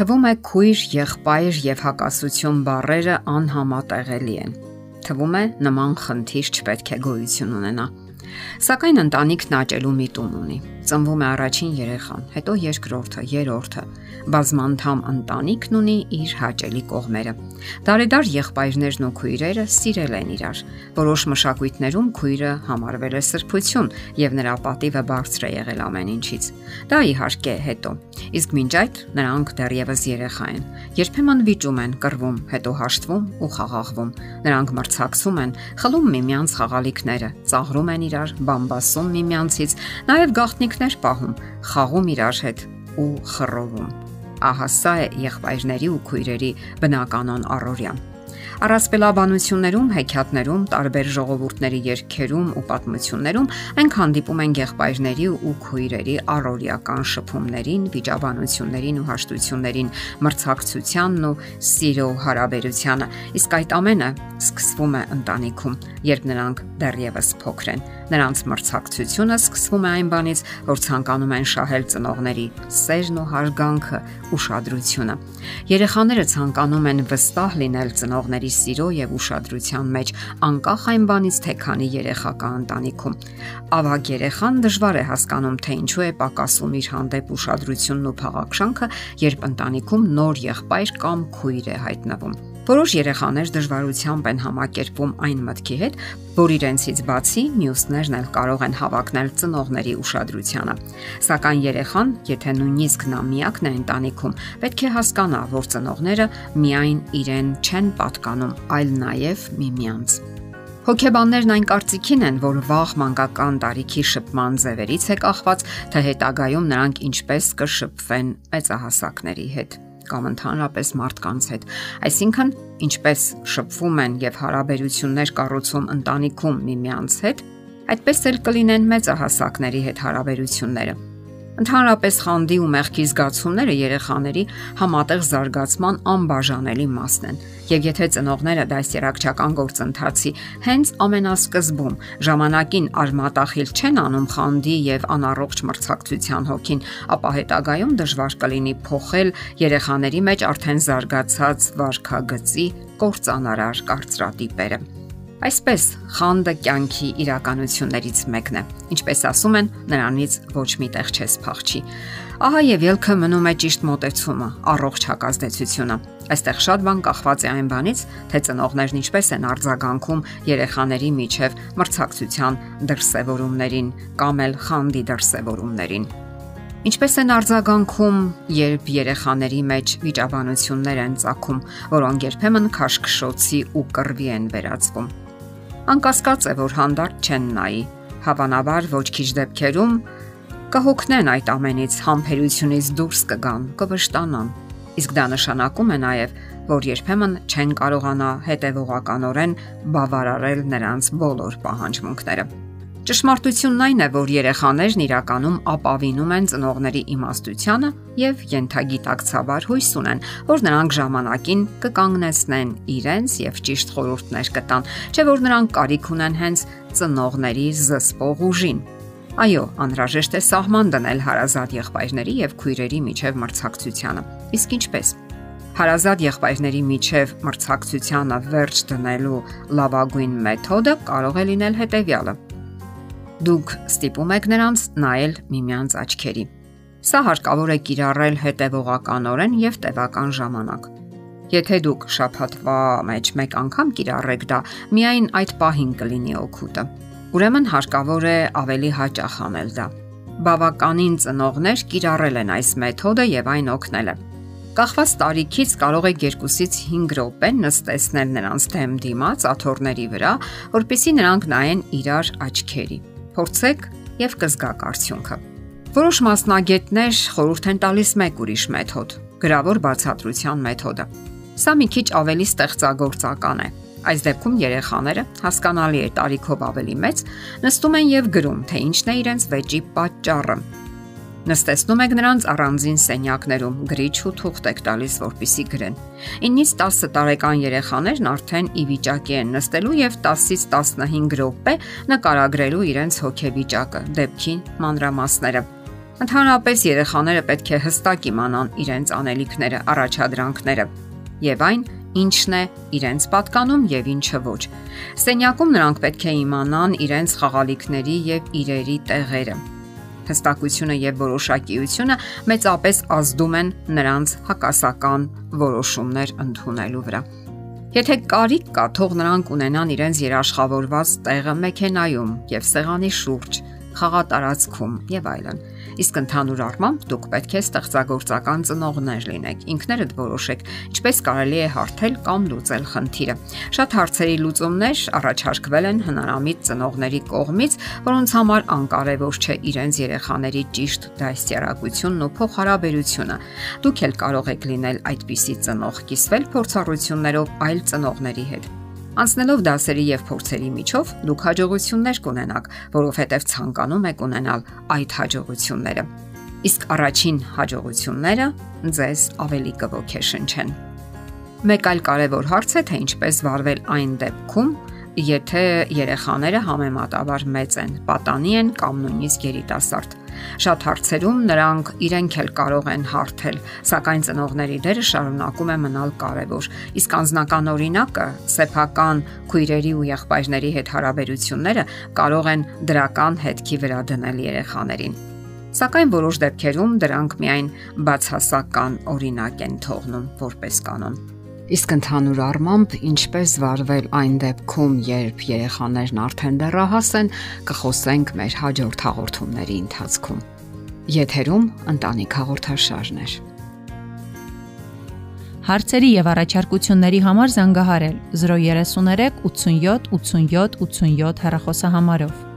Թվում է քույր, եղբայր եւ հակասություն բառերը անհամատեղելի են։ Թվում է նման խնդիր չպետք է գոյություն ունենա։ Սակայն ընտանիքն աճելու միտում ունի։ Ծնվում է առաջին երեխան, հետո երկրորդը, երրորդը։ Բազմանդամ ընտանիքն ունի իր հաճելի կողմերը։ Դարեդար եղբայրներն ու քույրերը սիրել են իրար։ Որոշ մշակույթներում քույրը համարվել է սրբություն եւ նրա պատիվը բարձր է եղել ամեն ինչից։ Դա իհարկե հետո։ Իսկ մինչ այդ նրանք դեռևս երեխա են։ Երբեմն վիճում են, կռվում, հետո հաշտվում ու խաղաղվում։ Նրանք մրցակցում են, խլում միմյանց խաղալիքները, ծաղրում են իրար, բամբասում միմյանցից, նաեւ գաղտնիքներ պահում, խաղում իրար հետ ու խռովում։ Ահա սա է եղբայրների ու քույրերի բնականon առօրյան։ Առասպելաբանություններում, հեքիաթներում, տարբեր ժողովուրդների երգերում ու պատմություններում մենք հանդիպում ենք եղբայրների ու քույրերի առօրյական շփումներին, վիճաբանություններին ու հաշտություններին, մրցակցությանն ու սիրո հարաբերությանը։ Իսկ այդ ամենը սկսվում է ընտանիքում, երբ նրանք դեռևս փոքր են։ Նրանց մրցակցությունը սկսվում է այն բանից, որ ցանկանում են շահել ծնողների սերն ու հարգանքը, ուշադրությունը։ Երեխաները ցանկանում են վստահ լինել ծնողների սիրո եւ ուշադրության մեջ, անկախ այն բանից, թե քանի երեխա կա ընտանիքում։ Ավագ երեխան դժվար է հասկանում, թե ինչու է պակասում իր հանդեպ ուշադրությունն ու փաղաքշանքը, երբ ընտանիքում նոր եղբայր կամ քույր է հայտնվում։ Որոշ երեխաներ դժվարությամբ են համակերպվում այն մտքի հետ, որ իրենցից բացի մյուսներն էլ կարող են հավակնել ծնողների ուշադրությանը։ Սակայն երեխան, եթե նույնիսկ նա միակն է ընտանիքում, պետք է հասկանա, որ ծնողները միայն իրեն չեն պատկանում, այլ նաև միմյանց։ Հոգեբաններն այն կարծիքին են, որ վաղ մանկական տարիքի շփման ձևերից է կախված, թե հետագայում նրանք ինչպես կշփվեն մեծահասակների հետ կամ ընդհանրապես մարդկանց հետ։ Այսինքն, ինչպես շփվում են եւ հարաբերություններ կառուցում ընտանիքում միմյանց հետ, այդպես էլ կլինեն մեծահասակների հետ հարաբերությունները։ Ընդհանրապես խանդի ու մեղքի զգացումները երեխաների համատեղ զարգացման անբաժանելի մասն են։ Եվ եթե ծնողները դասերակցական գործընթացի հենց ամենասկզբում ժամանակին արմատախիլ չեն անում խանդի եւ անառողջ մրցակցության հոգին, ապա հետագայում դժվար կլինի փոխել երեխաների մեջ արդեն զարգացած վարքագծի կործանարար կարծրատիպերը։ Այսպես խանդը կյանքի իրականություններից մեկն է։ Ինչպես ասում են, նրանից ոչ մի տեղ չես փախչի։ Ահա եւ ելքը մնում է ճիշտ մոտեցումը, առողջ հակազդեցությունը։ Այստեղ շատ բան կախված է այն բանից, թե ծնողներն ինչպես են արձագանքում երեխաների միջև մրցակցության դրսևորումներին կամ էլ խանդի դրսևորումներին։ Ինչպես են արձագանքում, երբ երեխաների մեջ վիճաբանություններ են ցակում, որոնք երբեմն քաշքշոցի ու կռվի են վերածվում անկասկած է, որ հանդարտ չեն նայի։ Հավանաբար ոչ քիչ դեպքերում կհոգնեն այդ ամենից, համբերությունից դուրս կգան, կվշտանան։ Իսկ դա նշանակում է նաև, որ երբեմն չեն կարողանա հետևողականորեն բավարարել նրանց բոլոր պահանջմունքները։ Ճշմարտությունն այն է, որ երեխաներն իրականում ապավինում են ծնողների իմաստությանը եւ յենթագիտակցաբար հույս ունեն, որ նրանք ժամանակին կկանգնեցնեն իրենց եւ ճիշտ խորհուրդներ կտան, չէ որ նրանք կարիք ունեն հենց ծնողների զսպող ուժին։ Այո, անհրաժեշտ է սահման դնել հարազատ եղբայրների եւ քույրերի միջև մրցակցությանը։ Իսկ ինչպես։ Հարազատ եղբայրների միջև մրցակցությանը վերջ դնելու լավագույն մեթոդը կարող է լինել հետևյալը Դուք ստիպում եք նրանց նայել միմյանց աչքերի։ Սա հարկավոր է կիրառել հետևողականորեն եւ տևական ժամանակ։ Եթե դուք շփաթվա մեջ մեկ անգամ կիրառեք դա, միայն այդ պահին կլինի օգուտը։ Ուրեմն հարկավոր է ավելի հաճախ անել դա։ Բավականին ծնողներ կիրառել են այս մեթոդը եւ այն օգնել է։ Կախված տարիքից կարող եք 2-ից 5 րոպե նստեցնել նրանց դեմ դիմաց աթոռների վրա, որpիսի նրանք նայեն իրար աչքերի փորձեք եւ կզգաք արդյունքը։ Որոշ մասնագետներ խորհուրդ են տալիս մեկ ուրիշ մեթոդ՝ գրավոր բացատրության մեթոդը։ Սա մի քիչ ավելի ստեղծագործական է։ Այս դեպքում երեխաները հասկանալի է տարիքով ավելի մեծ նստում են եւ գրում, թե ինչն է իրենց վեճի պատճառը Նստեցնում եք նրանց առանձին սենյակներում, գրիչ ու թուղթ եք տալիս, որpիսի գրեն։ 9-ից 10 տարեկան երեխաներն արդեն ի վիճակի են նստելու եւ 10-ից 15 րոպե նկարագրելու իրենց հոգեվիճակը, դեպքի մանրամասները։ Ընդհանրապես երեխաները պետք է հստակ իմանան իրենց անելիքները, առաջադրանքները եւ այն, ինչն է իրենց պատկանում եւ ինչը ոչ։ Սենյակում նրանք պետք է իմանան իրենց խաղալիքների եւ իրերի տեղերը։ Հստակությունը եւ որոշակիությունը մեծապես ազդում են նրանց հակասական որոշումներ ընդունելու վրա։ Եթե կարիք կա, թող նրանք ունենան իրենց երաշխավորված տեղը մեքենայում եւ սեղանի շուրջ, խաղատարածքում եւ այլն։ Իսկ ընդհանուր առմամբ դուք պետք է ստեղծագործական ծնողներ լինեք։ Ինքներդ որոշեք, ինչպես կարելի է հարթել կամ լուծել խնդիրը։ Շատ հարցերի լուծումներ առաջարկվել են հնարամիտ ծնողների կողմից, որոնց համար անկարևոր չէ իրենց երեխաների ճիշտ դաստիարակությունն ու փոխհարաբերությունը։ Դուք էլ կարող եք լինել այդպիսի ծնող, կիսվել փորձառություններով այլ ծնողների հետ։ Անցնելով դասերի եւ փորձերի միջով դուք հաջողություններ կունենաք, որովհետեւ ցանկանում եք ունենալ այդ հաջողությունները։ Իսկ առաջին հաջողությունները ձեզ ավելի կողքեշնչեն։ Մեկ այլ կարևոր հարց է, թե ինչպես վարվել այն դեպքում, եթե երեխաները համեմատաբար մեծ են, պատանի են կամ նույնիսկ երիտասարդ։ Շատ հարցերում նրանք իրենք էլ կարող են հարթել, սակայն ծնողների դերը շարունակում է մնալ կարևոր։ Իսկ անձնական օրինակը, սեփական քույրերի ու եղբայրների հետ հարաբերությունները կարող են դրական հետքի վրա դնել երեխաներին։ Սակայն որոշ դեպքերում դրանք միայն բացասական օրինակ են թողնում որպես կանոն։ Իսկ ընդհանուր առմամբ ինչպես վարվել այն դեպքում, երբ երեխաներն արդեն դեռահաս են, կխոսենք մեր հաջորդ հաղորդումների ընթացքում։ Եթերում ընտանիք հաղորդաշարն է։ Հարցերի եւ առաջարկությունների համար զանգահարել 033 87 87 87 հեռախոսահամարով։